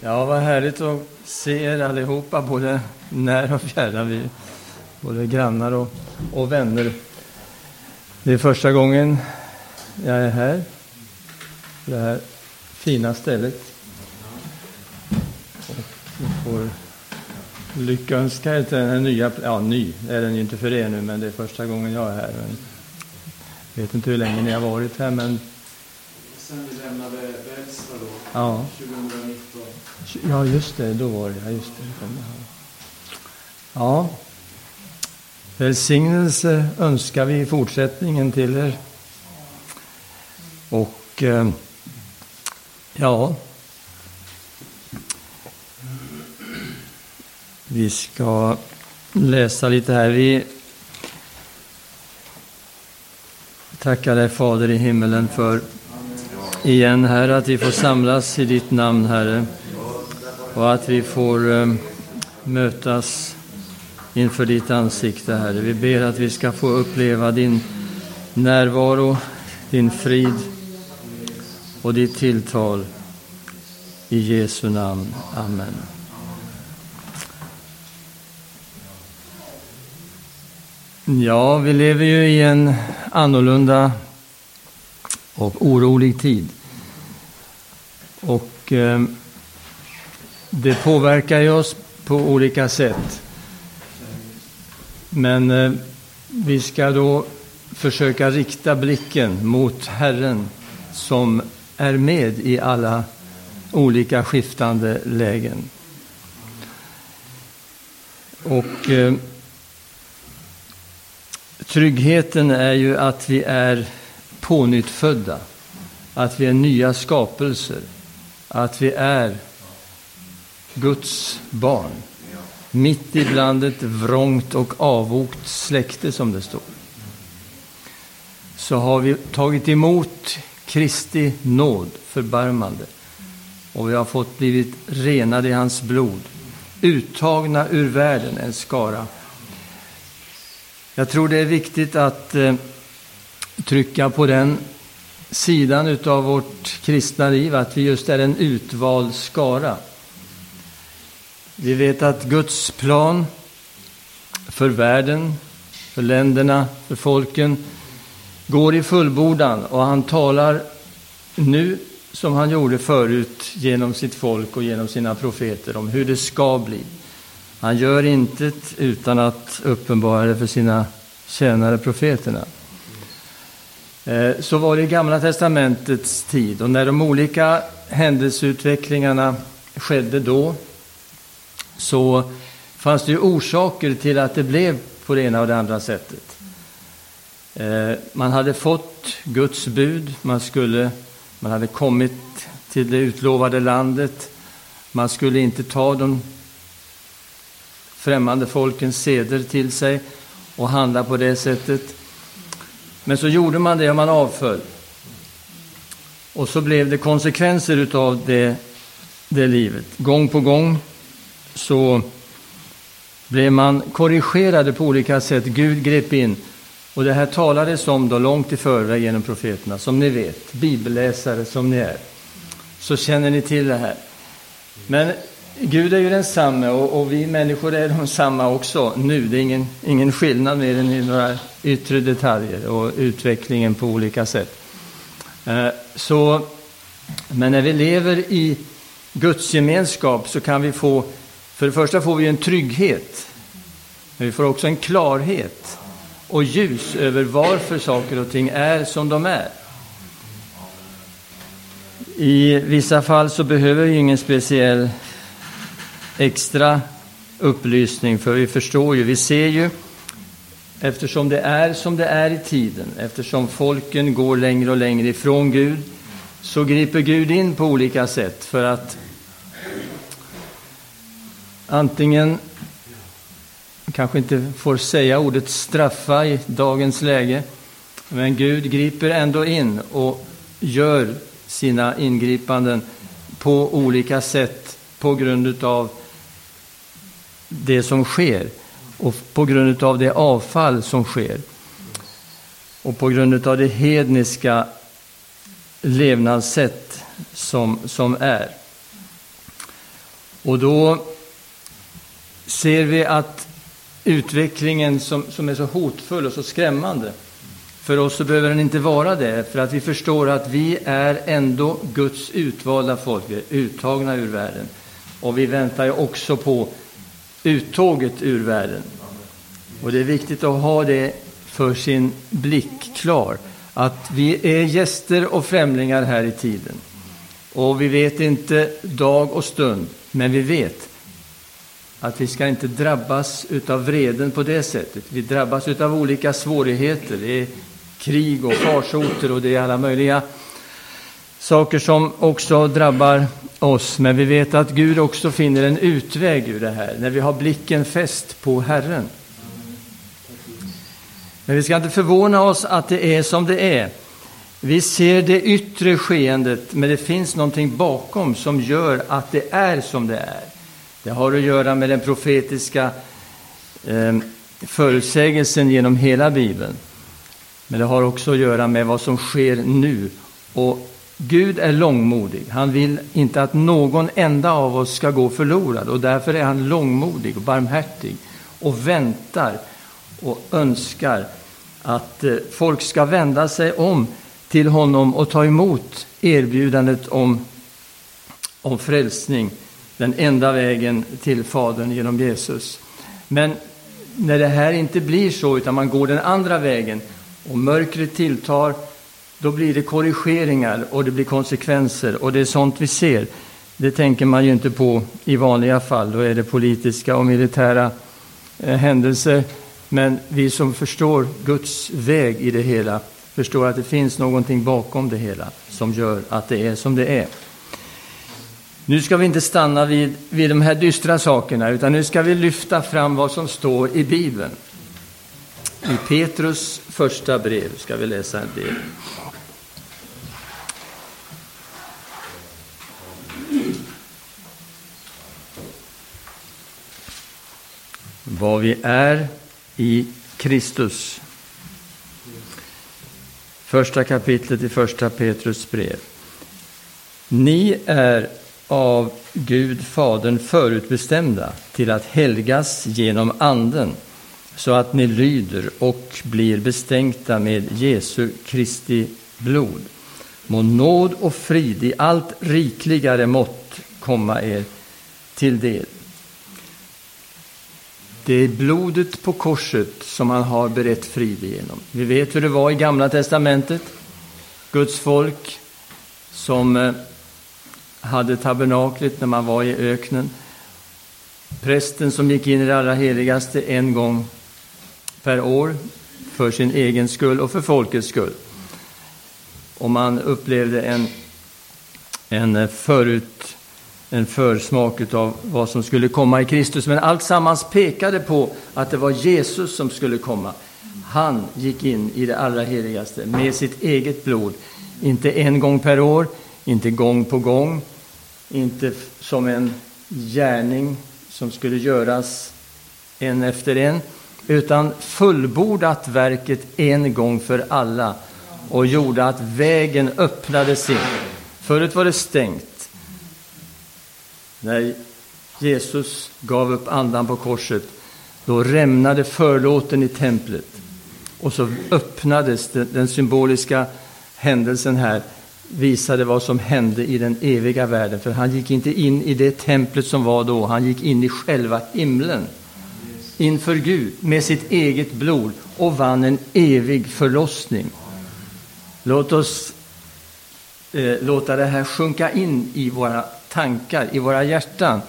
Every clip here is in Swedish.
Ja, vad härligt att se er allihopa, både när och fjärran. Vi, både grannar och, och vänner. Det är första gången jag är här, på det här fina stället. Och jag får lyckönska er till den här nya, ja ny är den ju inte för er nu, men det är första gången jag är här. Men jag vet inte hur länge ni har varit här, men Sen vi lämnade Bällsta då, ja. 2019. Ja, just det, då var det. Ja, just det. Ja. Välsignelse önskar vi i fortsättningen till er. Och eh, ja, vi ska läsa lite här. Vi tackar dig Fader i himmelen för igen, Herre, att vi får samlas i ditt namn, Herre. Och att vi får ehm, mötas inför ditt ansikte, Herre. Vi ber att vi ska få uppleva din närvaro, din frid och ditt tilltal. I Jesu namn. Amen. Ja, vi lever ju i en annorlunda och orolig tid. Och eh, det påverkar ju oss på olika sätt. Men eh, vi ska då försöka rikta blicken mot Herren som är med i alla olika skiftande lägen. Och eh, tryggheten är ju att vi är pånyttfödda, att vi är nya skapelser, att vi är Guds barn. Mitt ibland ett vrångt och avokt släkte, som det står. Så har vi tagit emot Kristi nåd, förbarmande. Och vi har fått blivit renade i hans blod. Uttagna ur världen, en skara. Jag tror det är viktigt att eh, trycka på den sidan av vårt kristna liv, att vi just är en utvald skara. Vi vet att Guds plan för världen, för länderna, för folken går i fullbordan och han talar nu som han gjorde förut genom sitt folk och genom sina profeter om hur det ska bli. Han gör intet utan att uppenbara det för sina tjänare profeterna. Eh, så var det i Gamla testamentets tid och när de olika händelseutvecklingarna skedde då så fanns det ju orsaker till att det blev på det ena och det andra sättet. Eh, man hade fått Guds bud, man, skulle, man hade kommit till det utlovade landet, man skulle inte ta de främmande folkens seder till sig och handla på det sättet. Men så gjorde man det och man avföll. Och så blev det konsekvenser utav det, det livet. Gång på gång så blev man korrigerade på olika sätt. Gud grep in. Och det här talades om då långt i förväg genom profeterna. Som ni vet, bibelläsare som ni är, så känner ni till det här. Men Gud är ju densamme och, och vi människor är de samma också nu. Det är ingen, ingen skillnad mer än i några yttre detaljer och utvecklingen på olika sätt. Eh, så, men när vi lever i Guds gemenskap så kan vi få, för det första får vi en trygghet, men vi får också en klarhet och ljus över varför saker och ting är som de är. I vissa fall så behöver vi ingen speciell extra upplysning, för vi förstår ju, vi ser ju, eftersom det är som det är i tiden, eftersom folken går längre och längre ifrån Gud, så griper Gud in på olika sätt för att antingen kanske inte får säga ordet straffa i dagens läge, men Gud griper ändå in och gör sina ingripanden på olika sätt på grund av det som sker och på grund av det avfall som sker och på grund av det hedniska levnadssätt som, som är. Och då ser vi att utvecklingen som, som är så hotfull och så skrämmande, för oss så behöver den inte vara det, för att vi förstår att vi är ändå Guds utvalda folk, vi är uttagna ur världen. Och vi väntar ju också på uttåget ur världen. Och det är viktigt att ha det för sin blick klar, att vi är gäster och främlingar här i tiden. Och vi vet inte dag och stund, men vi vet att vi ska inte drabbas av vreden på det sättet. Vi drabbas av olika svårigheter. Det är krig och farsoter och det är alla möjliga saker som också drabbar oss. Men vi vet att Gud också finner en utväg ur det här, när vi har blicken fäst på Herren. Men vi ska inte förvåna oss att det är som det är. Vi ser det yttre skeendet, men det finns någonting bakom som gör att det är som det är. Det har att göra med den profetiska eh, förutsägelsen genom hela Bibeln. Men det har också att göra med vad som sker nu. Och Gud är långmodig. Han vill inte att någon enda av oss ska gå förlorad och därför är han långmodig och barmhärtig och väntar och önskar att eh, folk ska vända sig om till honom och ta emot erbjudandet om, om frälsning, den enda vägen till Fadern genom Jesus. Men när det här inte blir så, utan man går den andra vägen och mörkret tilltar, då blir det korrigeringar och det blir konsekvenser och det är sånt vi ser. Det tänker man ju inte på i vanliga fall, då är det politiska och militära eh, händelser. Men vi som förstår Guds väg i det hela förstår att det finns någonting bakom det hela som gör att det är som det är. Nu ska vi inte stanna vid, vid de här dystra sakerna, utan nu ska vi lyfta fram vad som står i Bibeln. I Petrus första brev ska vi läsa en del. Vad vi är i Kristus. Första kapitlet i första Petrus brev. Ni är av Gud Fadern förutbestämda till att helgas genom Anden så att ni lyder och blir bestänkta med Jesu Kristi blod. Må nåd och frid i allt rikligare mått komma er till del. Det är blodet på korset som han har berett frid igenom. Vi vet hur det var i Gamla testamentet. Guds folk som eh, hade tabernaklet när man var i öknen. Prästen som gick in i det allra heligaste en gång per år för sin egen skull och för folkets skull. Och man upplevde en, en eh, förut en försmak av vad som skulle komma i Kristus. Men allt sammans pekade på att det var Jesus som skulle komma. Han gick in i det allra heligaste med sitt eget blod. Inte en gång per år, inte gång på gång, inte som en gärning som skulle göras en efter en, utan fullbordat verket en gång för alla och gjorde att vägen öppnades in. Förut var det stängt. När Jesus gav upp andan på korset, då rämnade förlåten i templet. Och så öppnades den, den symboliska händelsen här, visade vad som hände i den eviga världen. För han gick inte in i det templet som var då, han gick in i själva himlen inför Gud med sitt eget blod och vann en evig förlossning. Låt oss eh, låta det här sjunka in i våra tankar, i våra hjärtan.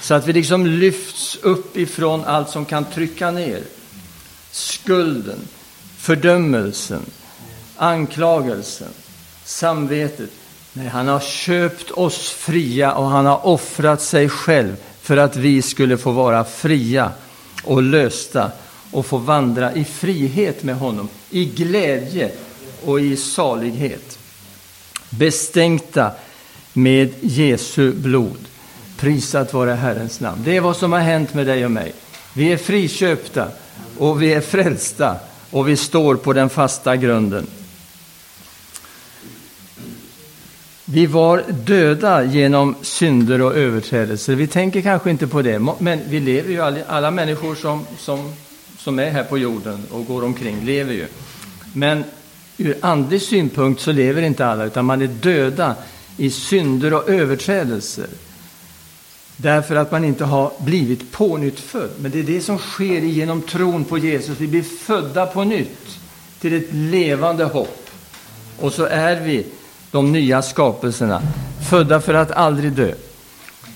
Så att vi liksom lyfts upp ifrån allt som kan trycka ner. Skulden, fördömelsen, anklagelsen, samvetet. Nej, han har köpt oss fria och han har offrat sig själv för att vi skulle få vara fria och lösta och få vandra i frihet med honom, i glädje och i salighet. Bestänkta med Jesu blod. Prisat vare Herrens namn. Det är vad som har hänt med dig och mig. Vi är friköpta och vi är frälsta och vi står på den fasta grunden. Vi var döda genom synder och överträdelser. Vi tänker kanske inte på det, men vi lever ju, alla, alla människor som, som, som är här på jorden och går omkring lever ju. Men ur andlig synpunkt så lever inte alla, utan man är döda i synder och överträdelser. Därför att man inte har blivit pånyttfödd. Men det är det som sker genom tron på Jesus. Vi blir födda på nytt till ett levande hopp. Och så är vi de nya skapelserna, födda för att aldrig dö.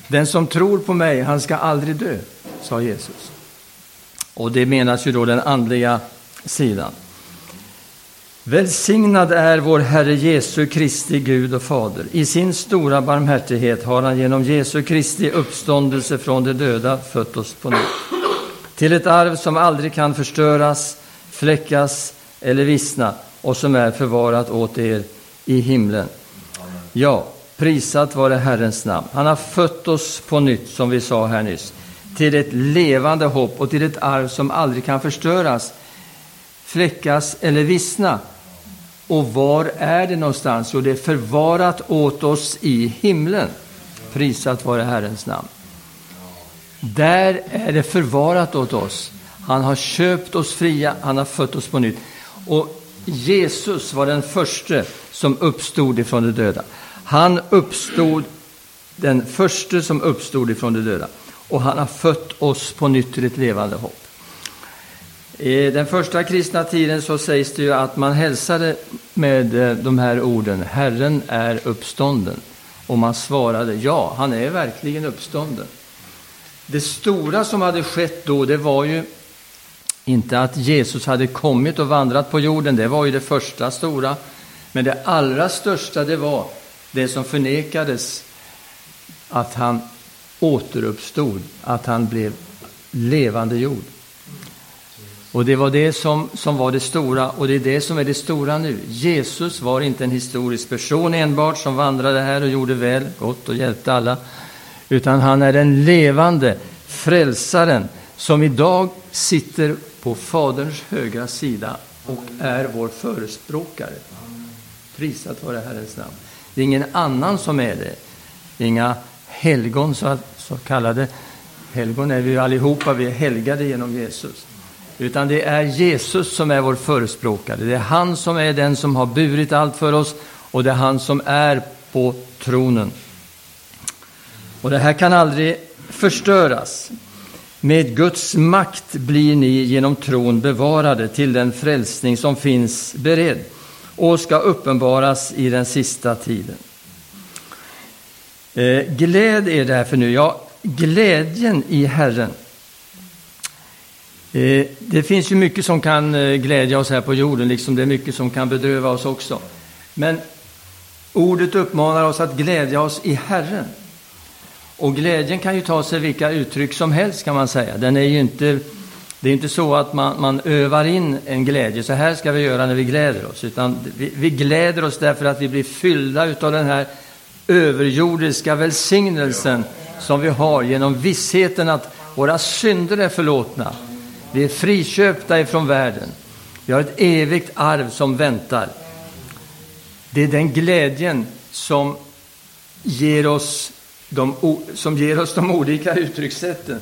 Den som tror på mig, han ska aldrig dö, sa Jesus. Och det menas ju då den andliga sidan. Välsignad är vår Herre Jesu Kristi Gud och Fader. I sin stora barmhärtighet har han genom Jesu Kristi uppståndelse från de döda fött oss på nytt. Till ett arv som aldrig kan förstöras, fläckas eller vissna och som är förvarat åt er i himlen. Ja, prisat vare Herrens namn. Han har fött oss på nytt, som vi sa här nyss, till ett levande hopp och till ett arv som aldrig kan förstöras, fläckas eller vissna. Och var är det någonstans? Jo, det är förvarat åt oss i himlen. Prisat vare Herrens namn. Där är det förvarat åt oss. Han har köpt oss fria, han har fött oss på nytt. Och Jesus var den första som uppstod ifrån de döda. Han uppstod, den första som uppstod ifrån de döda. Och han har fött oss på nytt till ett levande hopp. I den första kristna tiden så sägs det ju att man hälsade med eh, de här orden, Herren är uppstånden. Och man svarade, ja, han är verkligen uppstånden. Det stora som hade skett då, det var ju inte att Jesus hade kommit och vandrat på jorden, det var ju det första stora. Men det allra största, det var det som förnekades, att han återuppstod, att han blev levande jord. Och det var det som, som var det stora, och det är det som är det stora nu. Jesus var inte en historisk person enbart som vandrade här och gjorde väl, gott och hjälpte alla, utan han är den levande frälsaren som idag sitter på Faderns högra sida och är vår förespråkare. Prisat vare Herrens namn. Det är ingen annan som är det. Inga helgon, så, så kallade. Helgon är vi ju allihopa, vi är helgade genom Jesus. Utan det är Jesus som är vår förespråkare. Det är han som är den som har burit allt för oss och det är han som är på tronen. Och det här kan aldrig förstöras. Med Guds makt blir ni genom tron bevarade till den frälsning som finns beredd och ska uppenbaras i den sista tiden. Eh, gläd er därför nu, ja, glädjen i Herren. Eh, det finns ju mycket som kan eh, glädja oss här på jorden, liksom det är mycket som kan bedröva oss också. Men ordet uppmanar oss att glädja oss i Herren. Och glädjen kan ju ta sig vilka uttryck som helst kan man säga. Den är ju inte, det är inte så att man, man övar in en glädje, så här ska vi göra när vi gläder oss. Utan vi, vi gläder oss därför att vi blir fyllda av den här överjordiska välsignelsen som vi har genom vissheten att våra synder är förlåtna. Vi är friköpta ifrån världen. Vi har ett evigt arv som väntar. Det är den glädjen som ger oss de, som ger oss de olika uttryckssätten.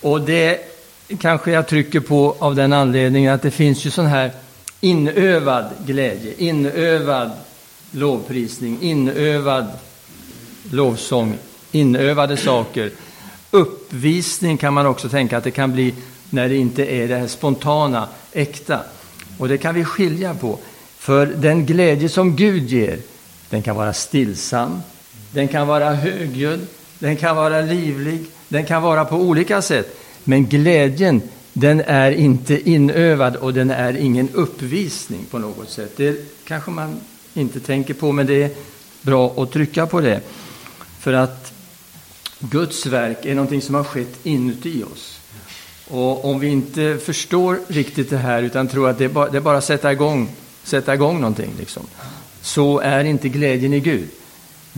Och det kanske jag trycker på av den anledningen att det finns ju sån här inövad glädje, inövad lovprisning, inövad lovsång, inövade saker. Uppvisning kan man också tänka att det kan bli när det inte är det här spontana, äkta. Och det kan vi skilja på. För den glädje som Gud ger, den kan vara stillsam, den kan vara högljudd, den kan vara livlig, den kan vara på olika sätt. Men glädjen, den är inte inövad och den är ingen uppvisning på något sätt. Det kanske man inte tänker på, men det är bra att trycka på det. För att Guds verk är någonting som har skett inuti oss. Och om vi inte förstår riktigt det här utan tror att det är bara, det är bara att sätta igång, sätta igång någonting, liksom, så är inte glädjen i Gud.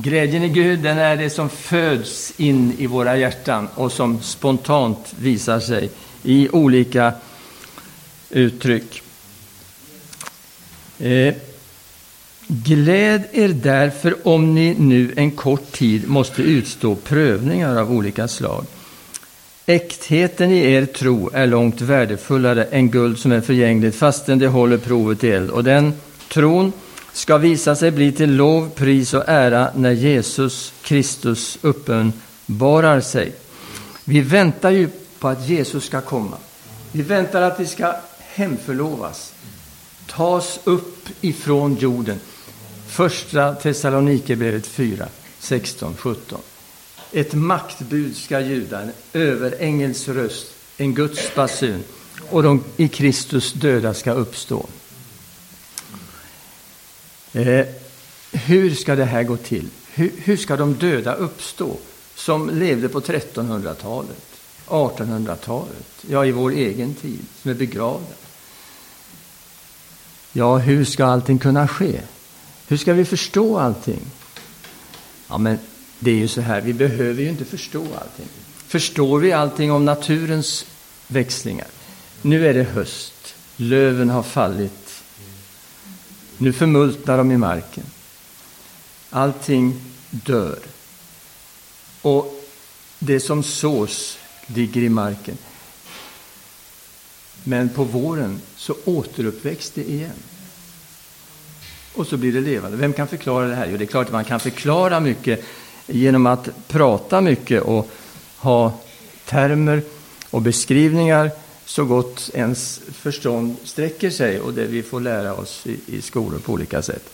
Glädjen i Gud den är det som föds in i våra hjärtan och som spontant visar sig i olika uttryck. Eh, Gläd er därför om ni nu en kort tid måste utstå prövningar av olika slag. Äktheten i er tro är långt värdefullare än guld som är förgängligt fastän det håller provet i eld. Och den tron ska visa sig bli till lov, pris och ära när Jesus Kristus uppenbarar sig. Vi väntar ju på att Jesus ska komma. Vi väntar att vi ska hemförlovas, tas upp ifrån jorden. Första Thessalonikerbrevet 4, 16, 17. Ett maktbud ska ljuda, en överängels röst, en Guds basun och de i Kristus döda ska uppstå. Eh, hur ska det här gå till? Hur, hur ska de döda uppstå som levde på 1300-talet, 1800-talet, ja, i vår egen tid, som är begravda? Ja, hur ska allting kunna ske? Hur ska vi förstå allting? Ja, men det är ju så här, vi behöver ju inte förstå allting. Förstår vi allting om naturens växlingar? Nu är det höst, löven har fallit. Nu förmultnar de i marken. Allting dör. Och det som sås ligger i marken. Men på våren så återuppväcks det igen. Och så blir det levande. Vem kan förklara det här? Jo, det är klart att man kan förklara mycket genom att prata mycket och ha termer och beskrivningar så gott ens förstånd sträcker sig och det vi får lära oss i, i skolor på olika sätt.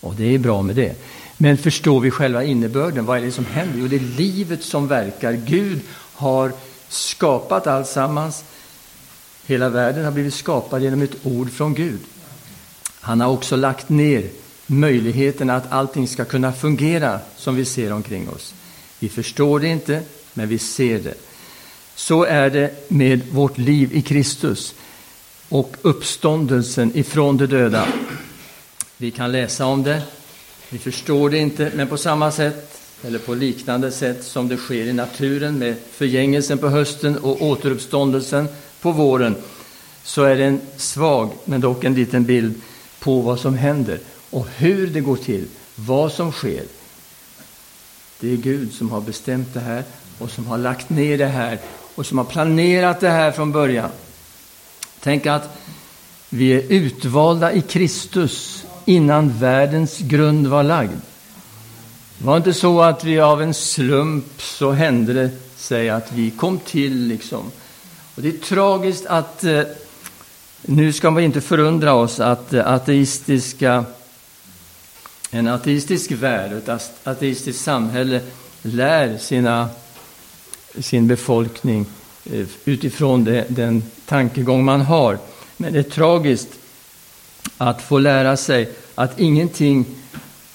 Och det är bra med det. Men förstår vi själva innebörden? Vad är det som händer? Jo, det är livet som verkar. Gud har skapat alltsammans. Hela världen har blivit skapad genom ett ord från Gud. Han har också lagt ner möjligheten att allting ska kunna fungera som vi ser omkring oss. Vi förstår det inte, men vi ser det. Så är det med vårt liv i Kristus och uppståndelsen ifrån de döda. Vi kan läsa om det, vi förstår det inte, men på samma sätt eller på liknande sätt som det sker i naturen med förgängelsen på hösten och återuppståndelsen på våren så är det en svag, men dock en liten bild på vad som händer och hur det går till, vad som sker. Det är Gud som har bestämt det här och som har lagt ner det här och som har planerat det här från början. Tänk att vi är utvalda i Kristus innan världens grund var lagd. Det var inte så att vi av en slump så hände det sig att vi kom till liksom. Och det är tragiskt att eh, nu ska vi inte förundra oss att eh, ateistiska en ateistisk värld, ett ateistiskt samhälle lär sina, sin befolkning eh, utifrån det, den tankegång man har. Men det är tragiskt att få lära sig att ingenting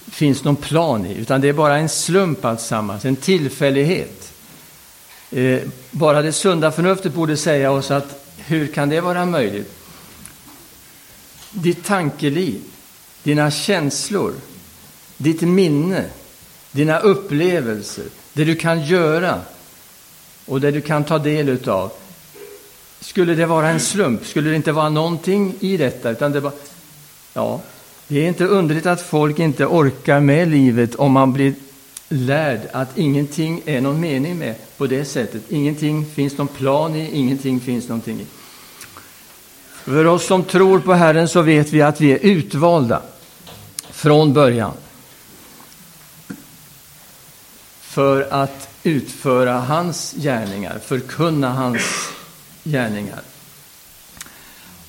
finns någon plan i, utan det är bara en slump alltsammans, en tillfällighet. Eh, bara det sunda förnuftet borde säga oss att hur kan det vara möjligt? Ditt tankeliv, dina känslor, ditt minne, dina upplevelser, det du kan göra och det du kan ta del utav. Skulle det vara en slump? Skulle det inte vara någonting i detta? Utan det, bara, ja, det är inte underligt att folk inte orkar med livet om man blir lärd att ingenting är någon mening med på det sättet. Ingenting finns någon plan i, ingenting finns någonting i. För oss som tror på Herren så vet vi att vi är utvalda från början. för att utföra hans gärningar, förkunna hans gärningar.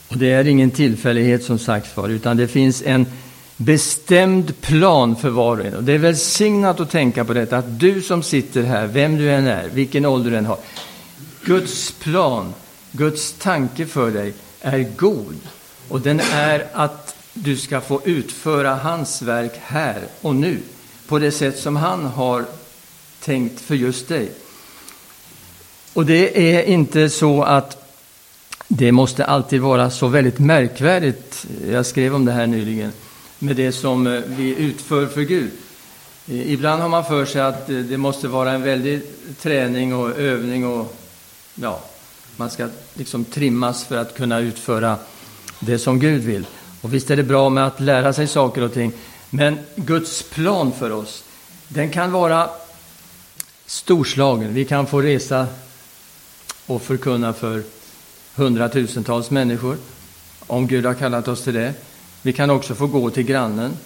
Och det är ingen tillfällighet som sagt var, utan det finns en bestämd plan för var och en. Och det är välsignat att tänka på detta, att du som sitter här, vem du än är, vilken ålder du än har, Guds plan, Guds tanke för dig är god. Och den är att du ska få utföra hans verk här och nu, på det sätt som han har tänkt för just dig. Och det är inte så att det måste alltid vara så väldigt märkvärdigt, jag skrev om det här nyligen, med det som eh, vi utför för Gud. Eh, ibland har man för sig att eh, det måste vara en väldig träning och övning och ja, man ska liksom trimmas för att kunna utföra det som Gud vill. Och visst är det bra med att lära sig saker och ting, men Guds plan för oss, den kan vara storslagen. Vi kan få resa och förkunna för hundratusentals människor, om Gud har kallat oss till det. Vi kan också få gå till grannen,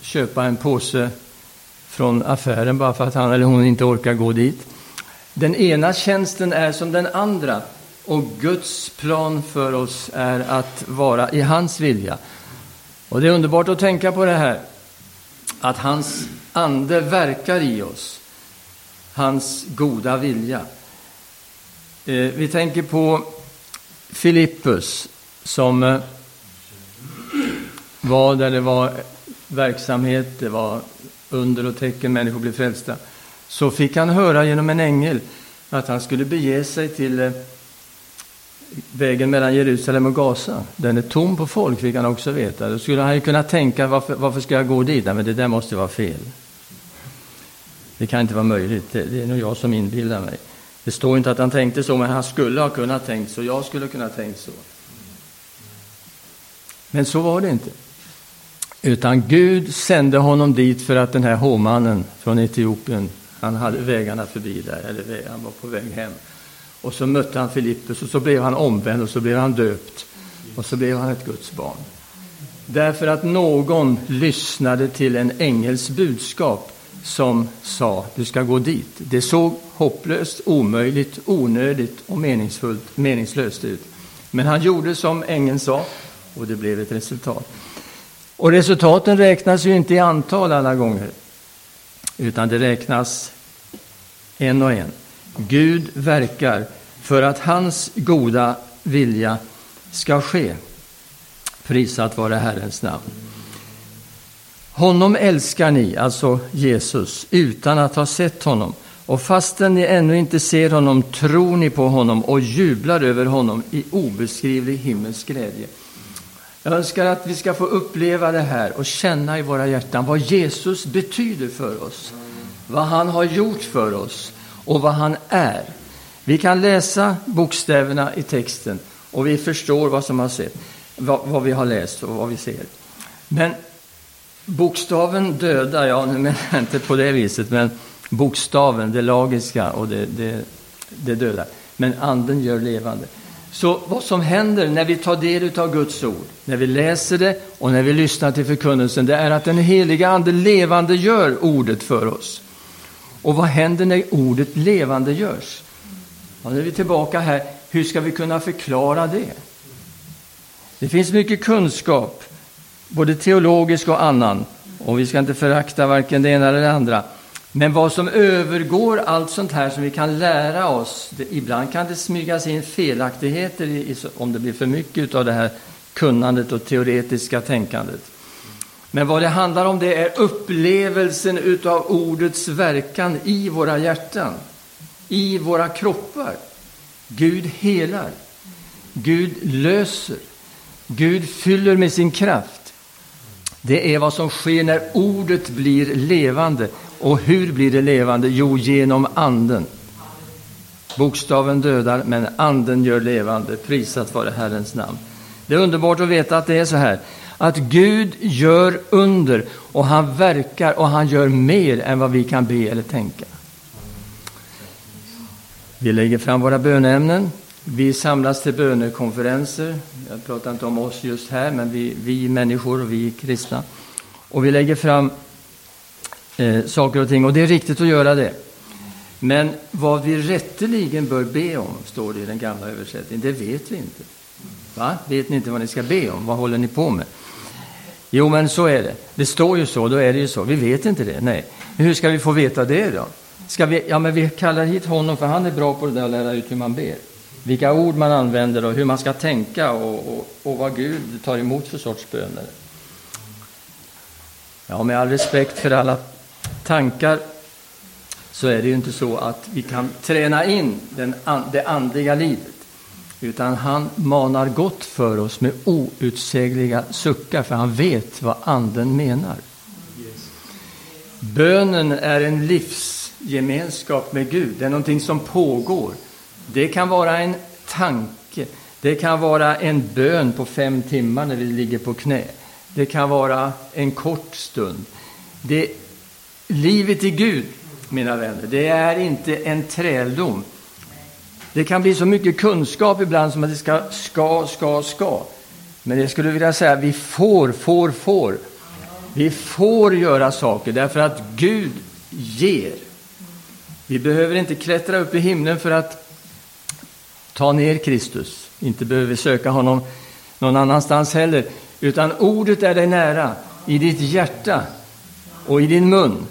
köpa en påse från affären bara för att han eller hon inte orkar gå dit. Den ena tjänsten är som den andra och Guds plan för oss är att vara i hans vilja. Och det är underbart att tänka på det här, att hans ande verkar i oss, hans goda vilja. Eh, vi tänker på Filippus som eh, var där det var verksamhet, det var under och tecken, människor blev frälsta. Så fick han höra genom en ängel att han skulle bege sig till eh, vägen mellan Jerusalem och Gaza. Den är tom på folk, fick han också veta. Då skulle han ju kunna tänka, varför, varför ska jag gå dit? Nej, men det där måste vara fel. Det kan inte vara möjligt. Det, det är nog jag som inbillar mig. Det står inte att han tänkte så, men han skulle ha kunnat tänkt så. Jag skulle kunna tänkt så. Men så var det inte. Utan Gud sände honom dit för att den här hovmannen från Etiopien, han hade vägarna förbi där, eller han var på väg hem. Och så mötte han Filippus och så blev han omvänd och så blev han döpt. Och så blev han ett Guds barn. Därför att någon lyssnade till en ängels budskap som sa du ska gå dit. Det såg hopplöst, omöjligt, onödigt och meningsfullt, meningslöst ut. Men han gjorde som ängeln sa och det blev ett resultat. Och resultaten räknas ju inte i antal alla gånger, utan det räknas en och en. Gud verkar för att hans goda vilja ska ske. Prisat vare Herrens namn. Honom älskar ni, alltså Jesus, utan att ha sett honom. Och fastän ni ännu inte ser honom tror ni på honom och jublar över honom i obeskrivlig himmelsk glädje. Jag önskar att vi ska få uppleva det här och känna i våra hjärtan vad Jesus betyder för oss, vad han har gjort för oss och vad han är. Vi kan läsa bokstäverna i texten och vi förstår vad som har sett, vad, vad vi har läst och vad vi ser. Men bokstaven dödar, ja nu menar jag inte på det viset, men bokstaven, det lagiska och det, det, det dödar. Men anden gör levande. Så vad som händer när vi tar del av Guds ord, när vi läser det och när vi lyssnar till förkunnelsen, det är att den heliga Ande levande gör ordet för oss. Och vad händer när ordet levande görs? Ja, nu är vi tillbaka här. Hur ska vi kunna förklara det? Det finns mycket kunskap, både teologisk och annan, och vi ska inte förakta varken det ena eller det andra. Men vad som övergår allt sånt här som vi kan lära oss, det, ibland kan det smygas in felaktigheter i, i, om det blir för mycket av det här kunnandet och teoretiska tänkandet. Men vad det handlar om det är upplevelsen utav ordets verkan i våra hjärtan, i våra kroppar. Gud helar, Gud löser, Gud fyller med sin kraft. Det är vad som sker när ordet blir levande. Och hur blir det levande? Jo, genom anden. Bokstaven dödar, men anden gör levande. Prisat vare Herrens namn. Det är underbart att veta att det är så här att Gud gör under och han verkar och han gör mer än vad vi kan be eller tänka. Vi lägger fram våra böneämnen. Vi samlas till bönekonferenser. Jag pratar inte om oss just här, men vi, vi människor och vi kristna. Och vi lägger fram eh, saker och ting, och det är riktigt att göra det. Men vad vi rätteligen bör be om, står det i den gamla översättningen, det vet vi inte. Va? Vet ni inte vad ni ska be om? Vad håller ni på med? Jo, men så är det. Det står ju så, då är det ju så. Vi vet inte det. Nej. Men hur ska vi få veta det då? Ska vi, ja, men vi kallar hit honom, för han är bra på det där att lära ut hur man ber. Vilka ord man använder och hur man ska tänka och, och, och vad Gud tar emot för sorts böner. Ja, med all respekt för alla tankar så är det ju inte så att vi kan träna in den, det andliga livet. Utan han manar gott för oss med outsägliga suckar, för han vet vad Anden menar. Bönen är en livsgemenskap med Gud. Det är någonting som pågår. Det kan vara en tanke, Det kan vara en bön på fem timmar när vi ligger på knä. Det kan vara en kort stund. Det, livet i Gud, mina vänner, det är inte en träldom. Det kan bli så mycket kunskap ibland som att det ska, ska, ska, ska. Men jag skulle vilja säga vi får, får, får. Vi får göra saker därför att Gud ger. Vi behöver inte klättra upp i himlen för att ta ner Kristus. Inte behöver vi söka honom någon annanstans heller. Utan ordet är dig nära, i ditt hjärta och i din mun.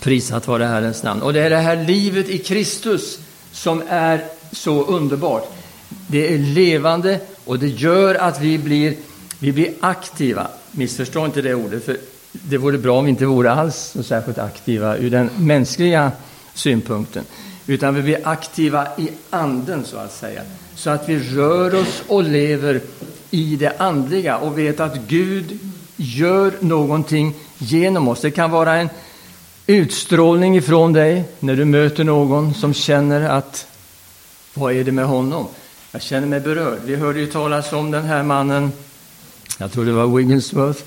Prisat vare Herrens namn. Och det är det här livet i Kristus som är så underbart. Det är levande och det gör att vi blir, vi blir aktiva. Missförstå inte det ordet, för det vore bra om vi inte vore alls så särskilt aktiva ur den mänskliga synpunkten. Utan vi blir aktiva i anden, så att säga. Så att vi rör oss och lever i det andliga och vet att Gud gör någonting genom oss. Det kan vara en utstrålning ifrån dig när du möter någon som känner att vad är det med honom? Jag känner mig berörd. Vi hörde ju talas om den här mannen, jag tror det var Wigglesworth,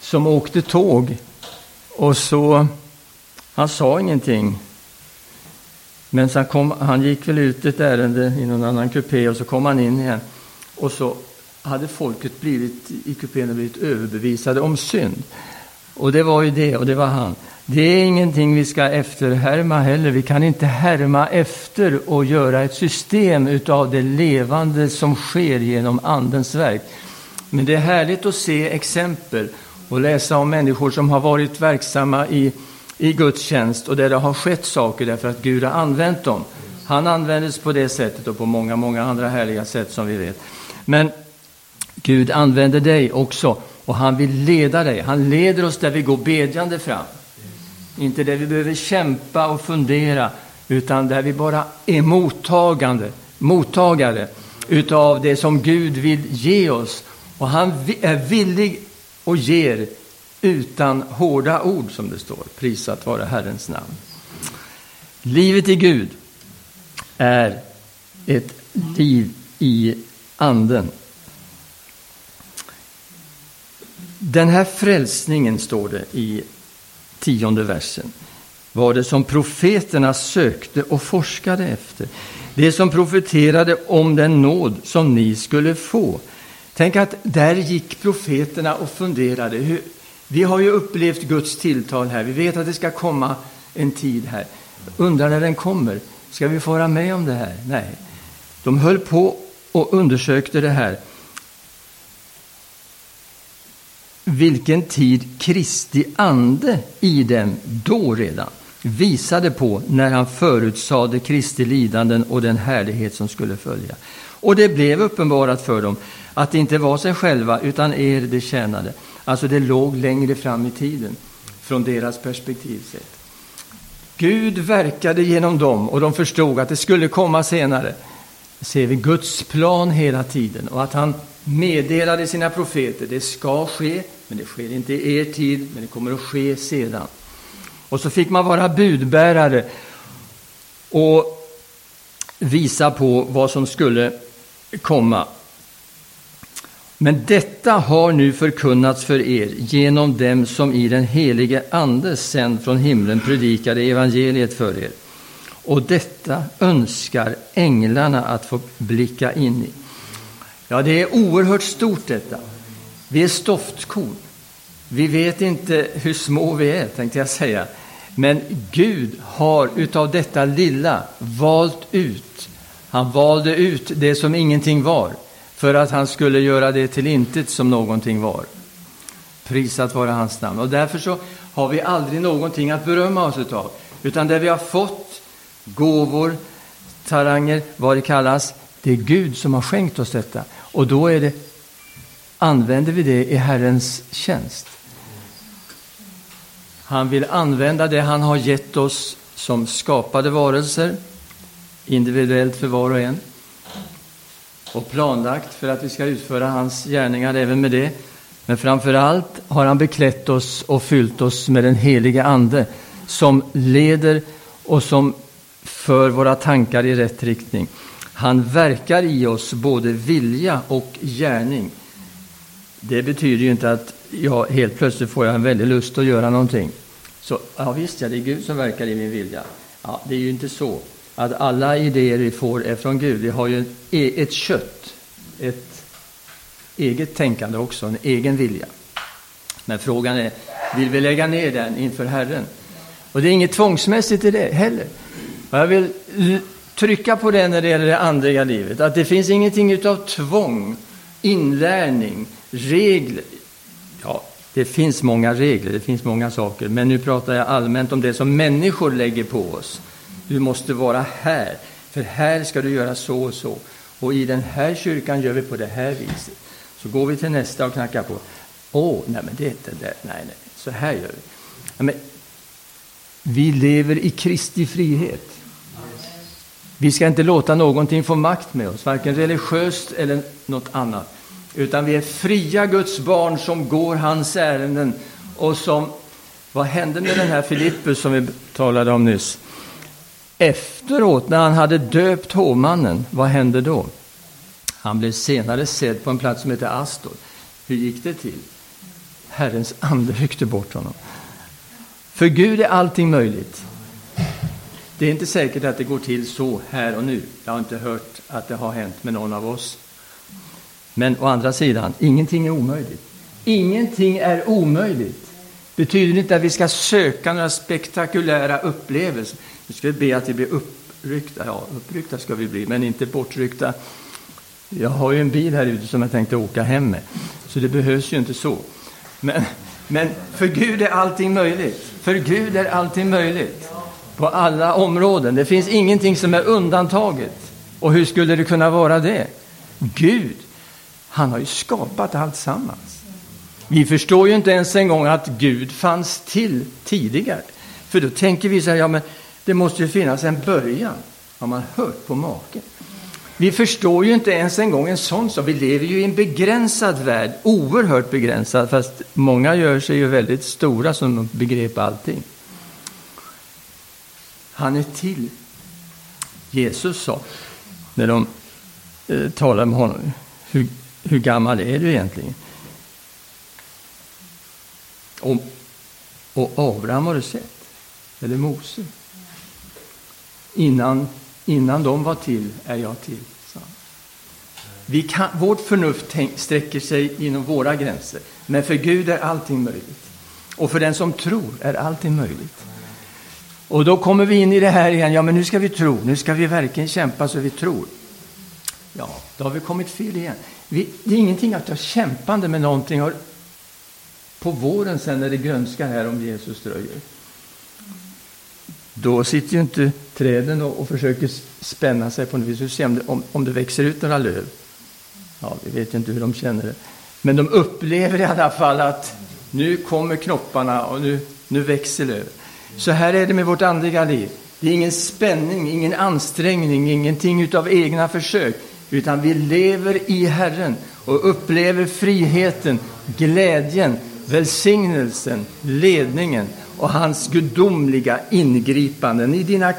som åkte tåg och så, han sa ingenting. Men sen kom, han gick väl ut ett ärende i någon annan kupé och så kom han in igen. Och så hade folket blivit, i kupén blivit överbevisade om synd. Och det var ju det, och det var han. Det är ingenting vi ska efterhärma heller. Vi kan inte härma efter och göra ett system av det levande som sker genom Andens verk. Men det är härligt att se exempel och läsa om människor som har varit verksamma i, i Guds tjänst och där det har skett saker därför att Gud har använt dem. Han användes på det sättet och på många, många andra härliga sätt som vi vet. Men Gud använder dig också och han vill leda dig. Han leder oss där vi går bedjande fram. Inte där vi behöver kämpa och fundera, utan där vi bara är mottagande, mottagare utav det som Gud vill ge oss. Och han är villig och ger utan hårda ord, som det står. Prisat vare Herrens namn. Livet i Gud är ett liv i Anden. Den här frälsningen, står det i tionde versen, var det som profeterna sökte och forskade efter. Det som profeterade om den nåd som ni skulle få. Tänk att där gick profeterna och funderade. Hur, vi har ju upplevt Guds tilltal här. Vi vet att det ska komma en tid här. Undrar när den kommer. Ska vi få vara med om det här? Nej. De höll på och undersökte det här. vilken tid Kristi ande i dem då redan visade på när han förutsade Kristi lidanden och den härlighet som skulle följa. Och det blev uppenbarat för dem att det inte var sig själva utan er det tjänade. Alltså det låg längre fram i tiden från deras perspektiv sett. Gud verkade genom dem och de förstod att det skulle komma senare. Ser vi Guds plan hela tiden och att han meddelade sina profeter, det ska ske, men det sker inte i er tid, men det kommer att ske sedan. Och så fick man vara budbärare och visa på vad som skulle komma. Men detta har nu förkunnats för er genom dem som i den helige Ande sänd från himlen predikade evangeliet för er. Och detta önskar änglarna att få blicka in i. Ja, det är oerhört stort detta. Vi är stoftkorn. Vi vet inte hur små vi är, tänkte jag säga. Men Gud har utav detta lilla valt ut. Han valde ut det som ingenting var för att han skulle göra det till intet som någonting var. Prisat vare hans namn. Och därför så har vi aldrig någonting att berömma oss utav. Utan det vi har fått, gåvor, taranger, vad det kallas, det är Gud som har skänkt oss detta. Och då är det, använder vi det i Herrens tjänst. Han vill använda det han har gett oss som skapade varelser, individuellt för var och en, och planlagt för att vi ska utföra hans gärningar även med det. Men framför allt har han beklätt oss och fyllt oss med den helige Ande som leder och som för våra tankar i rätt riktning. Han verkar i oss både vilja och gärning. Det betyder ju inte att jag helt plötsligt får jag en väldig lust att göra någonting. Så ja, visst, ja, det är Gud som verkar i min vilja. Ja, det är ju inte så att alla idéer vi får är från Gud. Vi har ju e- ett, kött, ett eget tänkande också, en egen vilja. Men frågan är, vill vi lägga ner den inför Herren? Och det är inget tvångsmässigt i det heller. Och jag vill trycka på det när det gäller det andliga livet, att det finns ingenting av tvång, inlärning, regler. Ja, det finns många regler, det finns många saker, men nu pratar jag allmänt om det som människor lägger på oss. Du måste vara här, för här ska du göra så och så. Och i den här kyrkan gör vi på det här viset. Så går vi till nästa och knackar på. Åh, oh, nej men det är inte det. Nej, nej, så här gör vi. Ja, men, vi lever i Kristi frihet. Vi ska inte låta någonting få makt med oss, varken religiöst eller något annat. Utan vi är fria Guds barn som går hans ärenden och som... Vad hände med den här Filippus som vi talade om nyss? Efteråt, när han hade döpt hovmannen, vad hände då? Han blev senare sedd på en plats som heter Astor. Hur gick det till? Herrens ande ryckte bort honom. För Gud är allting möjligt. Det är inte säkert att det går till så här och nu. Jag har inte hört att det har hänt med någon av oss. Men å andra sidan, ingenting är omöjligt. Ingenting är omöjligt. Betyder inte att vi ska söka några spektakulära upplevelser. Nu ska vi be att vi blir uppryckta. Ja, uppryckta ska vi bli, men inte bortryckta. Jag har ju en bil här ute som jag tänkte åka hem med, så det behövs ju inte så. Men, men för Gud är allting möjligt. För Gud är allting möjligt. På alla områden. Det finns ingenting som är undantaget. Och hur skulle det kunna vara det? Gud, han har ju skapat allt sammans. Vi förstår ju inte ens en gång att Gud fanns till tidigare. För då tänker vi så här, ja men det måste ju finnas en början. Har man hört på maken? Vi förstår ju inte ens en gång en sån sak. Vi lever ju i en begränsad värld, oerhört begränsad, fast många gör sig ju väldigt stora som de begrep allting. Han är till. Jesus sa, när de eh, talade med honom, hur, hur gammal är du egentligen? Och, och Abraham har du sett, eller Mose. Innan Innan de var till är jag till. Vi kan, vårt förnuft tänk, sträcker sig inom våra gränser, men för Gud är allting möjligt. Och för den som tror är allting möjligt. Och då kommer vi in i det här igen, ja men nu ska vi tro, nu ska vi verkligen kämpa så vi tror. Ja, då har vi kommit fel igen. Vi, det är ingenting att ha kämpande med någonting. På våren sen när det grönskar här om Jesus dröjer, då sitter ju inte träden och, och försöker spänna sig på något vis och se om det, om, om det växer ut några löv. Ja, vi vet ju inte hur de känner det. Men de upplever i alla fall att nu kommer knopparna och nu, nu växer löv. Så här är det med vårt andliga liv. Det är ingen spänning, ingen ansträngning, ingenting av egna försök, utan vi lever i Herren och upplever friheten, glädjen, välsignelsen, ledningen och hans gudomliga ingripanden i, dina,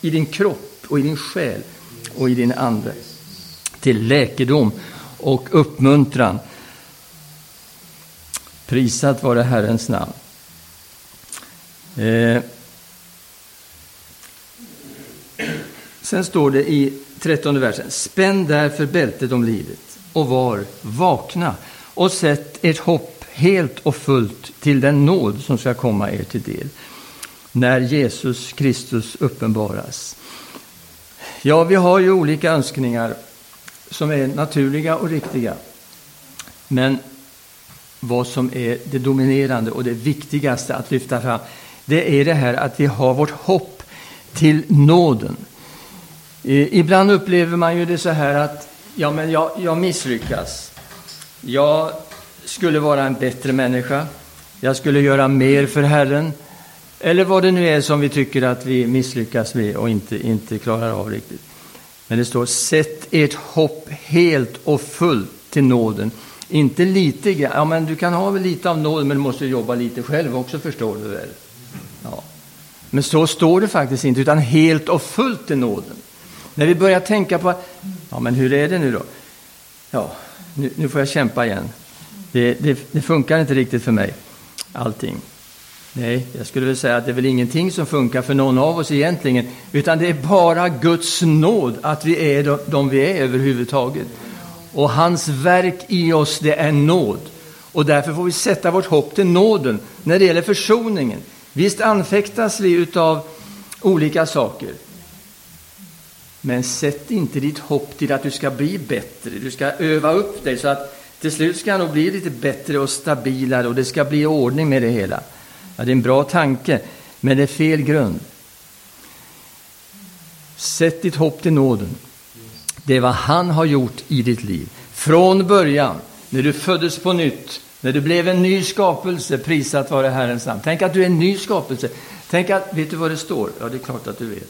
i din kropp och i din själ och i din ande. Till läkedom och uppmuntran. Prisat vare Herrens namn. Eh. Sen står det i trettonde versen. Spänn därför bältet om livet och var vakna och sätt ert hopp helt och fullt till den nåd som ska komma er till del när Jesus Kristus uppenbaras. Ja, vi har ju olika önskningar som är naturliga och riktiga. Men vad som är det dominerande och det viktigaste att lyfta fram, det är det här att vi har vårt hopp till nåden. Ibland upplever man ju det så här att ja, men jag, jag misslyckas. Jag skulle vara en bättre människa, jag skulle göra mer för Herren, eller vad det nu är som vi tycker att vi misslyckas med och inte, inte klarar av riktigt. Men det står, sätt ert hopp helt och fullt till nåden. Inte lite grann, ja men du kan ha väl lite av nåden men du måste jobba lite själv också förstår du väl. Ja. Men så står det faktiskt inte, utan helt och fullt till nåden. När vi börjar tänka på, ja men hur är det nu då? Ja, nu, nu får jag kämpa igen. Det, det, det funkar inte riktigt för mig, allting. Nej, jag skulle vilja säga att det är väl ingenting som funkar för någon av oss egentligen, utan det är bara Guds nåd att vi är de vi är överhuvudtaget. Och hans verk i oss, det är nåd. Och därför får vi sätta vårt hopp till nåden när det gäller försoningen. Visst anfäktas vi av olika saker. Men sätt inte ditt hopp till att du ska bli bättre. Du ska öva upp dig så att till slut ska nog bli lite bättre och stabilare och det ska bli ordning med det hela. Ja, det är en bra tanke, men det är fel grund. Sätt ditt hopp till nåden. Det är vad han har gjort i ditt liv. Från början, när du föddes på nytt, när du blev en ny skapelse, prisat vare Herrens namn. Tänk att du är en ny skapelse. Tänk att, vet du vad det står? Ja, det är klart att du vet.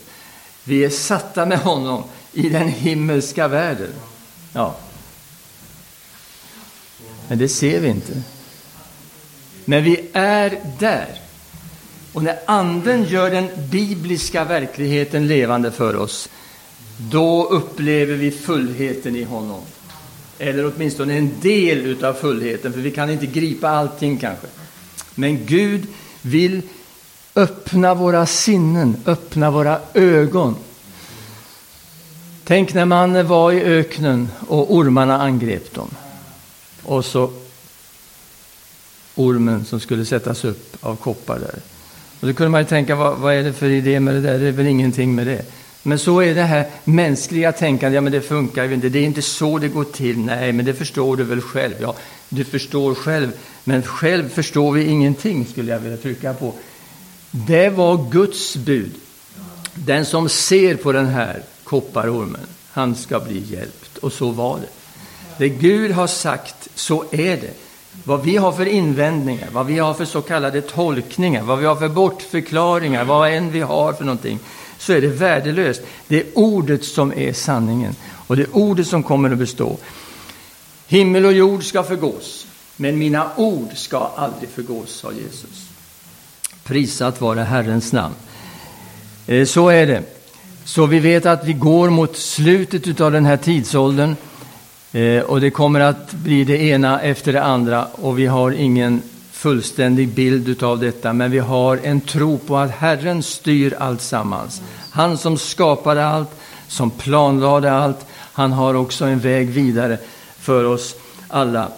Vi är satta med honom i den himmelska världen. Ja. Men det ser vi inte. Men vi är där. Och när Anden gör den bibliska verkligheten levande för oss, då upplever vi fullheten i honom. Eller åtminstone en del av fullheten, för vi kan inte gripa allting kanske. Men Gud vill öppna våra sinnen, öppna våra ögon. Tänk när man var i öknen och ormarna angrep dem. Och så ormen som skulle sättas upp av koppar där. Och då kunde man ju tänka, vad, vad är det för idé med det där? Det är väl ingenting med det. Men så är det här mänskliga tänkandet, ja men det funkar ju inte, det är inte så det går till. Nej, men det förstår du väl själv? Ja, du förstår själv, men själv förstår vi ingenting, skulle jag vilja trycka på. Det var Guds bud. Den som ser på den här kopparormen, han ska bli hjälpt. Och så var det. Det Gud har sagt, så är det. Vad vi har för invändningar, vad vi har för så kallade tolkningar, vad vi har för bortförklaringar, vad än vi har för någonting, så är det värdelöst. Det är ordet som är sanningen och det är ordet som kommer att bestå. Himmel och jord ska förgås, men mina ord ska aldrig förgås, sa Jesus. Prisat vare Herrens namn. Eh, så är det. Så vi vet att vi går mot slutet av den här tidsåldern. Eh, och det kommer att bli det ena efter det andra och vi har ingen fullständig bild av detta, men vi har en tro på att Herren styr allt sammans. Han som skapade allt, som planlade allt, han har också en väg vidare för oss alla.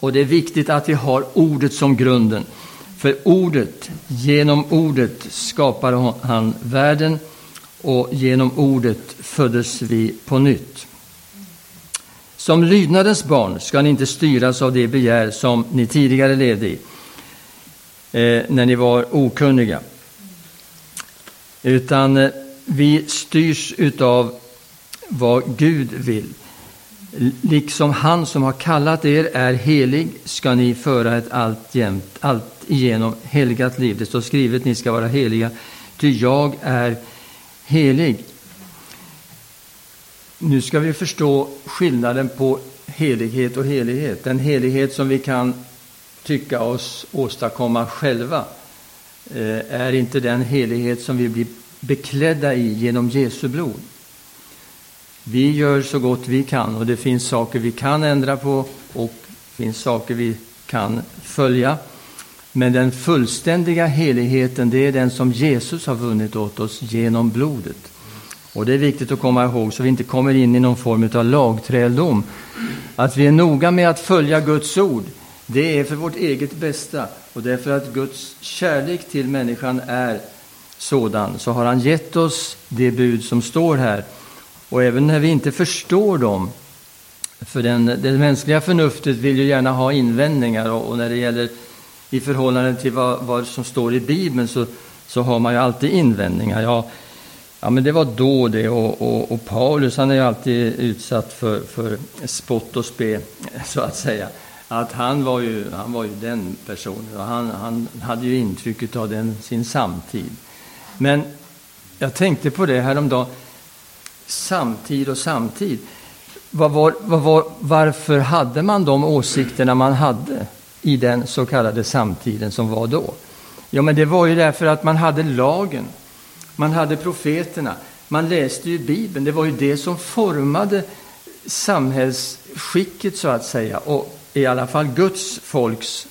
Och det är viktigt att vi har ordet som grunden. För ordet, genom ordet skapade han världen och genom ordet föddes vi på nytt. Som lydnadens barn ska ni inte styras av det begär som ni tidigare levde i, eh, när ni var okunniga. Utan eh, vi styrs utav vad Gud vill. Liksom han som har kallat er är helig ska ni föra ett alltjämt, allt igenom helgat liv. Det står skrivet, ni ska vara heliga, ty jag är helig. Nu ska vi förstå skillnaden på helighet och helighet. Den helighet som vi kan tycka oss åstadkomma själva eh, är inte den helighet som vi blir beklädda i genom Jesu blod. Vi gör så gott vi kan och det finns saker vi kan ändra på och det finns saker vi kan följa. Men den fullständiga heligheten, det är den som Jesus har vunnit åt oss genom blodet. Och det är viktigt att komma ihåg så vi inte kommer in i någon form av lagträldom. Att vi är noga med att följa Guds ord, det är för vårt eget bästa. Och därför att Guds kärlek till människan är sådan, så har han gett oss det bud som står här. Och även när vi inte förstår dem, för den, det mänskliga förnuftet vill ju gärna ha invändningar och, och när det gäller i förhållande till vad, vad, som står i Bibeln så, så har man ju alltid invändningar. Ja, Ja, men det var då det. Och, och, och, Paulus han är ju alltid utsatt för, för spott och spe, så att säga. Att han var ju, han var ju den personen och han, han hade ju intryck av den, sin samtid. Men jag tänkte på det häromdagen. Samtid och samtid. Vad var, vad var, varför hade man de åsikterna man hade i den så kallade samtiden som var då? Ja, men det var ju därför att man hade lagen. Man hade profeterna, Man läste ju Bibeln, det var ju det som formade samhällsskicket så att säga och i alla fall Guds folks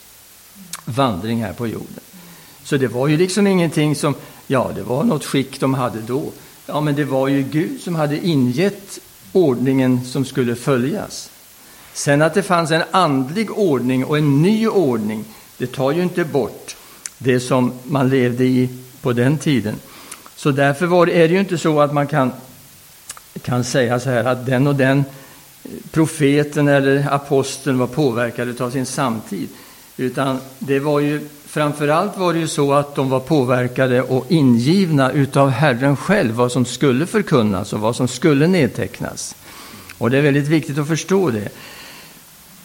vandring här på jorden. Så det var ju liksom ingenting som, ja det var något skick de hade då. Ja men det var ju Gud som hade ingett ordningen som skulle följas. Sen att det fanns en andlig ordning och en ny ordning, det tar ju inte bort det som man levde i på den tiden. Så därför var är det ju inte så att man kan, kan säga så här att den och den profeten eller aposteln var påverkade av sin samtid. Utan det var ju framförallt var det ju så att de var påverkade och ingivna utav Herren själv, vad som skulle förkunnas och vad som skulle nedtecknas. Och det är väldigt viktigt att förstå det.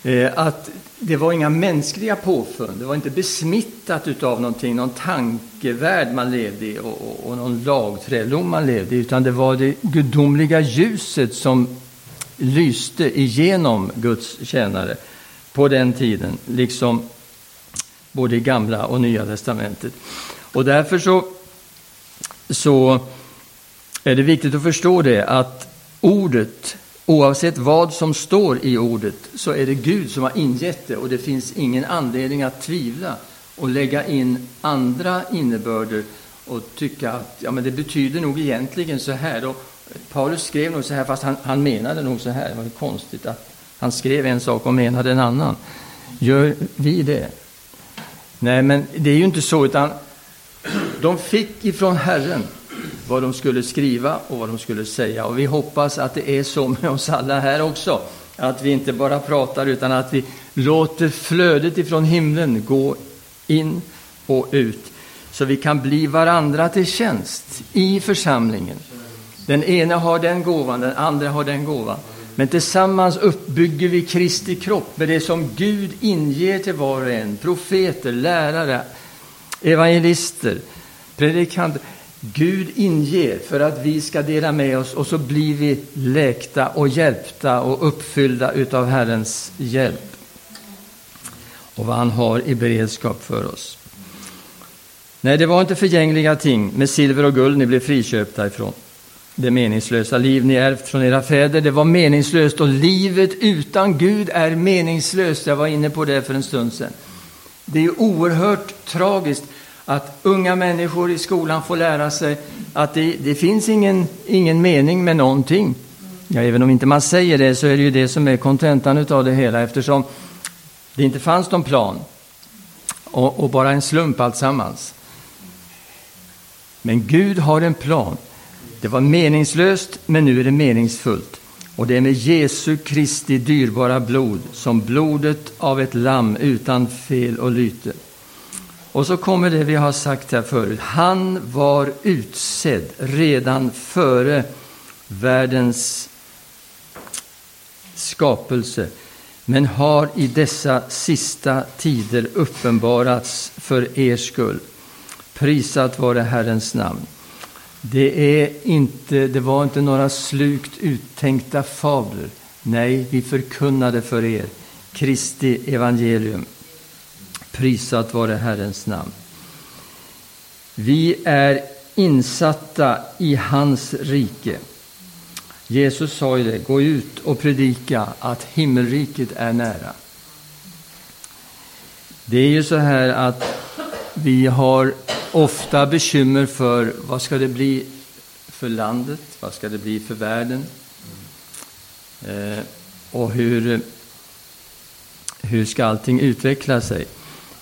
Eh, att det var inga mänskliga påfund, det var inte besmittat utav någonting, någon tankevärld man levde i och, och, och någon lagträdom man levde i, utan det var det gudomliga ljuset som lyste igenom Guds tjänare på den tiden, liksom både i Gamla och Nya testamentet. Och därför så, så är det viktigt att förstå det att ordet, oavsett vad som står i ordet, så är det Gud som har ingett det och det finns ingen anledning att tvivla och lägga in andra innebörder och tycka att ja, men det betyder nog egentligen så här. Och Paulus skrev nog så här, fast han, han menade nog så här. Det var konstigt att han skrev en sak och menade en annan. Gör vi det? Nej, men det är ju inte så, utan de fick ifrån Herren vad de skulle skriva och vad de skulle säga. Och vi hoppas att det är så med oss alla här också. Att vi inte bara pratar, utan att vi låter flödet ifrån himlen gå in och ut. Så vi kan bli varandra till tjänst i församlingen. Den ena har den gåvan, den andra har den gåvan. Men tillsammans uppbygger vi Kristi kropp med det som Gud inger till var och en. Profeter, lärare, evangelister, predikanter. Gud inger för att vi ska dela med oss och så blir vi läkta och hjälpta och uppfyllda utav Herrens hjälp. Och vad han har i beredskap för oss. Nej, det var inte förgängliga ting med silver och guld ni blev friköpta ifrån det meningslösa liv ni ärvt från era fäder. Det var meningslöst och livet utan Gud är meningslöst. Jag var inne på det för en stund sedan. Det är oerhört tragiskt att unga människor i skolan får lära sig att det, det finns ingen, ingen mening med någonting. Ja, även om inte man säger det så är det ju det som är kontentan av det hela eftersom det inte fanns någon plan och, och bara en slump alltsammans. Men Gud har en plan. Det var meningslöst, men nu är det meningsfullt. Och det är med Jesu Kristi dyrbara blod, som blodet av ett lamm utan fel och lyte. Och så kommer det vi har sagt här förut. Han var utsedd redan före världens skapelse, men har i dessa sista tider uppenbarats för er skull. Prisat vare Herrens namn. Det, är inte, det var inte några slukt uttänkta fabler. Nej, vi förkunnade för er Kristi evangelium. Prisat vare Herrens namn. Vi är insatta i hans rike. Jesus sa ju det, gå ut och predika att himmelriket är nära. Det är ju så här att vi har ofta bekymmer för vad ska det bli för landet, vad ska det bli för världen eh, och hur, hur ska allting utveckla sig?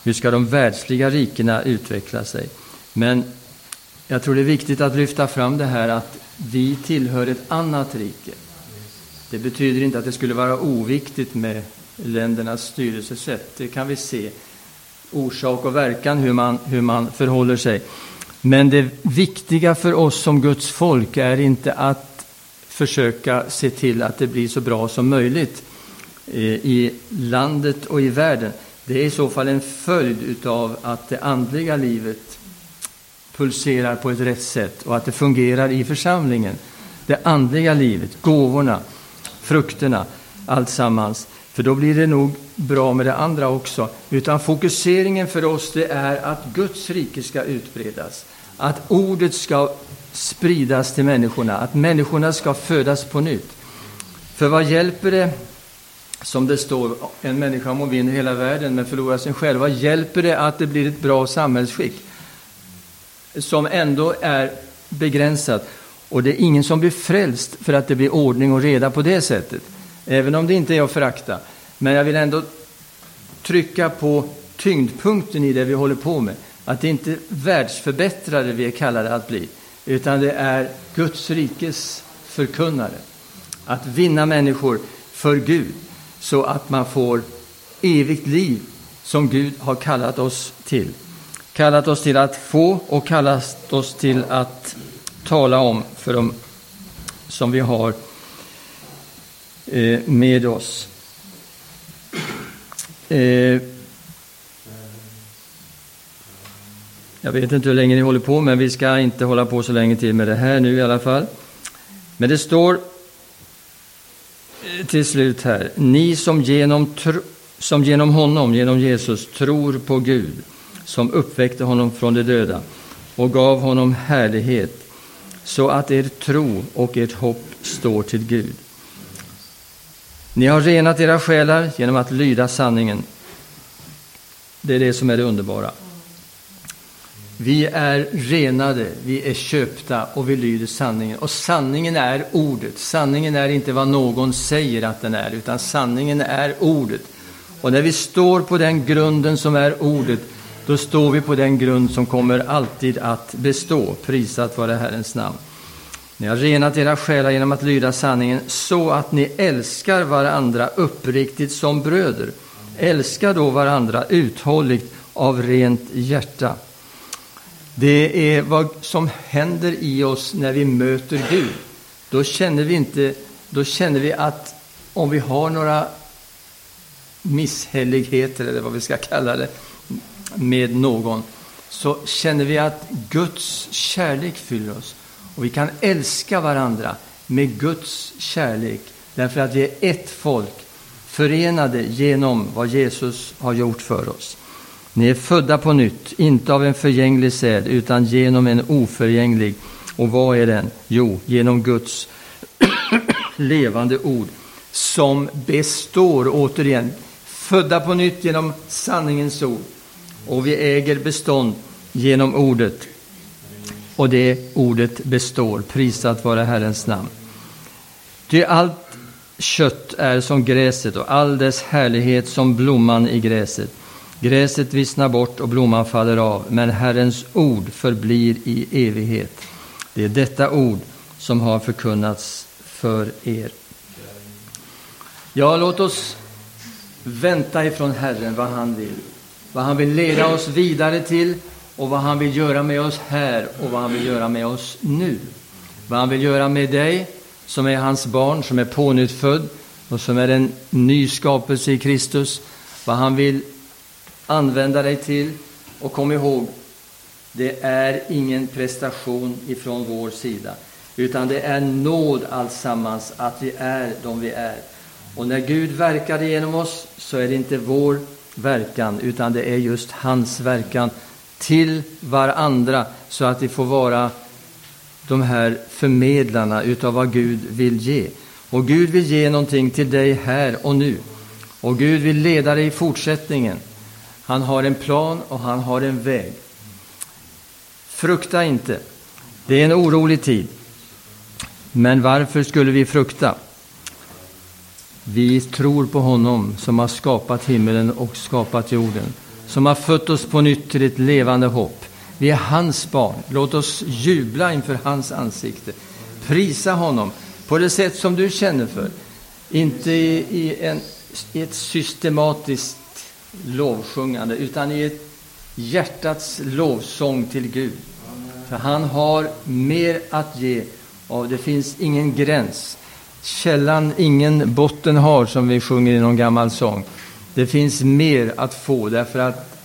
Hur ska de världsliga rikena utveckla sig? Men jag tror det är viktigt att lyfta fram det här att vi tillhör ett annat rike. Det betyder inte att det skulle vara oviktigt med ländernas styrelsesätt. Det kan vi se orsak och verkan, hur man, hur man förhåller sig. Men det viktiga för oss som Guds folk är inte att försöka se till att det blir så bra som möjligt eh, i landet och i världen. Det är i så fall en följd av att det andliga livet pulserar på ett rätt sätt och att det fungerar i församlingen. Det andliga livet, gåvorna, frukterna, alltsammans. För då blir det nog bra med det andra också. Utan fokuseringen för oss det är att Guds rike ska utbredas. Att ordet ska spridas till människorna, att människorna ska födas på nytt. För vad hjälper det, som det står, en människa må vinna hela världen men förlorar sig själv. Vad hjälper det att det blir ett bra samhällsskick som ändå är begränsat? Och det är ingen som blir frälst för att det blir ordning och reda på det sättet. Även om det inte är att förakta. Men jag vill ändå trycka på tyngdpunkten i det vi håller på med. Att det inte är världsförbättrare vi är kallade att bli, utan det är Guds rikes förkunnare. Att vinna människor för Gud, så att man får evigt liv som Gud har kallat oss till. Kallat oss till att få och kallat oss till att tala om för dem som vi har eh, med oss. Eh, jag vet inte hur länge ni håller på, men vi ska inte hålla på så länge till med det här nu i alla fall. Men det står till slut här, ni som genom, som genom honom, genom Jesus, tror på Gud, som uppväckte honom från de döda och gav honom härlighet, så att er tro och ert hopp står till Gud. Ni har renat era själar genom att lyda sanningen. Det är det som är det underbara. Vi är renade, vi är köpta och vi lyder sanningen. Och sanningen är ordet. Sanningen är inte vad någon säger att den är, utan sanningen är ordet. Och när vi står på den grunden som är ordet, då står vi på den grund som kommer alltid att bestå. Prisat vare Herrens namn. Ni har renat era själar genom att lyda sanningen så att ni älskar varandra uppriktigt som bröder. Älska då varandra uthålligt av rent hjärta. Det är vad som händer i oss när vi möter Gud. Då känner vi inte, då känner vi att om vi har några misshälligheter, eller vad vi ska kalla det, med någon, så känner vi att Guds kärlek fyller oss. Och vi kan älska varandra med Guds kärlek, därför att vi är ett folk, förenade genom vad Jesus har gjort för oss. Ni är födda på nytt, inte av en förgänglig säd, utan genom en oförgänglig. Och vad är den? Jo, genom Guds levande ord, som består, återigen, födda på nytt genom sanningens ord. Och vi äger bestånd genom ordet. Och det ordet består, prisat vare Herrens namn. Ty allt kött är som gräset och all dess härlighet som blomman i gräset. Gräset vissnar bort och blomman faller av, men Herrens ord förblir i evighet. Det är detta ord som har förkunnats för er. Ja, låt oss vänta ifrån Herren vad han vill. Vad han vill leda oss vidare till och vad han vill göra med oss här och vad han vill göra med oss nu. Vad han vill göra med dig som är hans barn, som är pånyttfödd och som är en ny skapelse i Kristus. Vad han vill använda dig till. Och kom ihåg, det är ingen prestation ifrån vår sida, utan det är nåd alltsammans att vi är de vi är. Och när Gud verkar genom oss så är det inte vår verkan, utan det är just hans verkan till varandra så att vi får vara de här förmedlarna utav vad Gud vill ge. Och Gud vill ge någonting till dig här och nu. Och Gud vill leda dig i fortsättningen. Han har en plan och han har en väg. Frukta inte. Det är en orolig tid. Men varför skulle vi frukta? Vi tror på honom som har skapat himmelen och skapat jorden, som har fött oss på nytt till ett levande hopp. Vi är hans barn. Låt oss jubla inför hans ansikte. Prisa honom på det sätt som du känner för. Inte i, en, i ett systematiskt lovsjungande, utan i ett hjärtats lovsång till Gud. För han har mer att ge och det finns ingen gräns. Källan ingen botten har, som vi sjunger i någon gammal sång. Det finns mer att få, därför att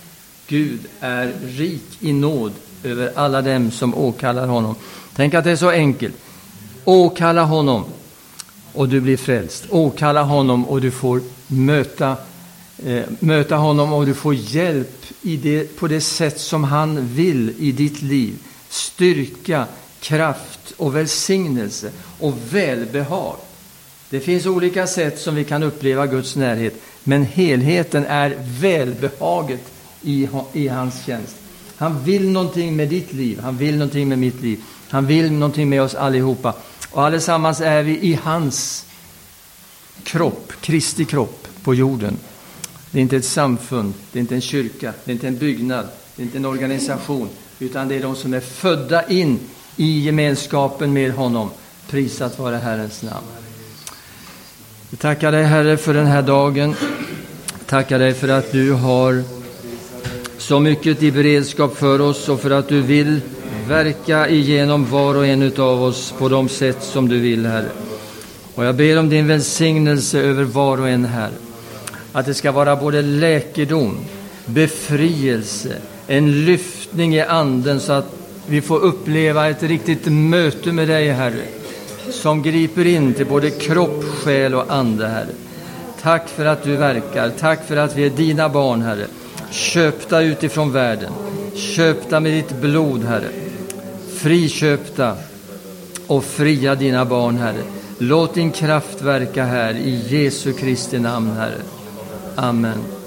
Gud är rik i nåd över alla dem som åkallar honom. Tänk att det är så enkelt. Åkalla honom och du blir frälst. Åkalla honom och du får möta Eh, möta honom och du får hjälp i det, på det sätt som han vill i ditt liv. Styrka kraft och välsignelse och välbehag. Det finns olika sätt som vi kan uppleva Guds närhet, men helheten är välbehaget i, i hans tjänst. Han vill någonting med ditt liv, han vill någonting med mitt liv, han vill någonting med oss allihopa. Och allesammans är vi i hans kropp, Kristi kropp på jorden. Det är inte ett samfund, det är inte en kyrka, det är inte en byggnad, det är inte en organisation, utan det är de som är födda in i gemenskapen med honom. Prisat vare Herrens namn. Vi tackar dig Herre för den här dagen. Tackar dig för att du har så mycket i beredskap för oss och för att du vill verka igenom var och en av oss på de sätt som du vill, Herre. Och jag ber om din välsignelse över var och en Herre. Att det ska vara både läkedom, befrielse, en lyftning i anden så att vi får uppleva ett riktigt möte med dig, Herre, som griper in till både kropp, själ och ande, Herre. Tack för att du verkar. Tack för att vi är dina barn, Herre. Köpta utifrån världen. Köpta med ditt blod, Herre. Friköpta och fria dina barn, Herre. Låt din kraft verka här i Jesu Kristi namn, Herre. Amen.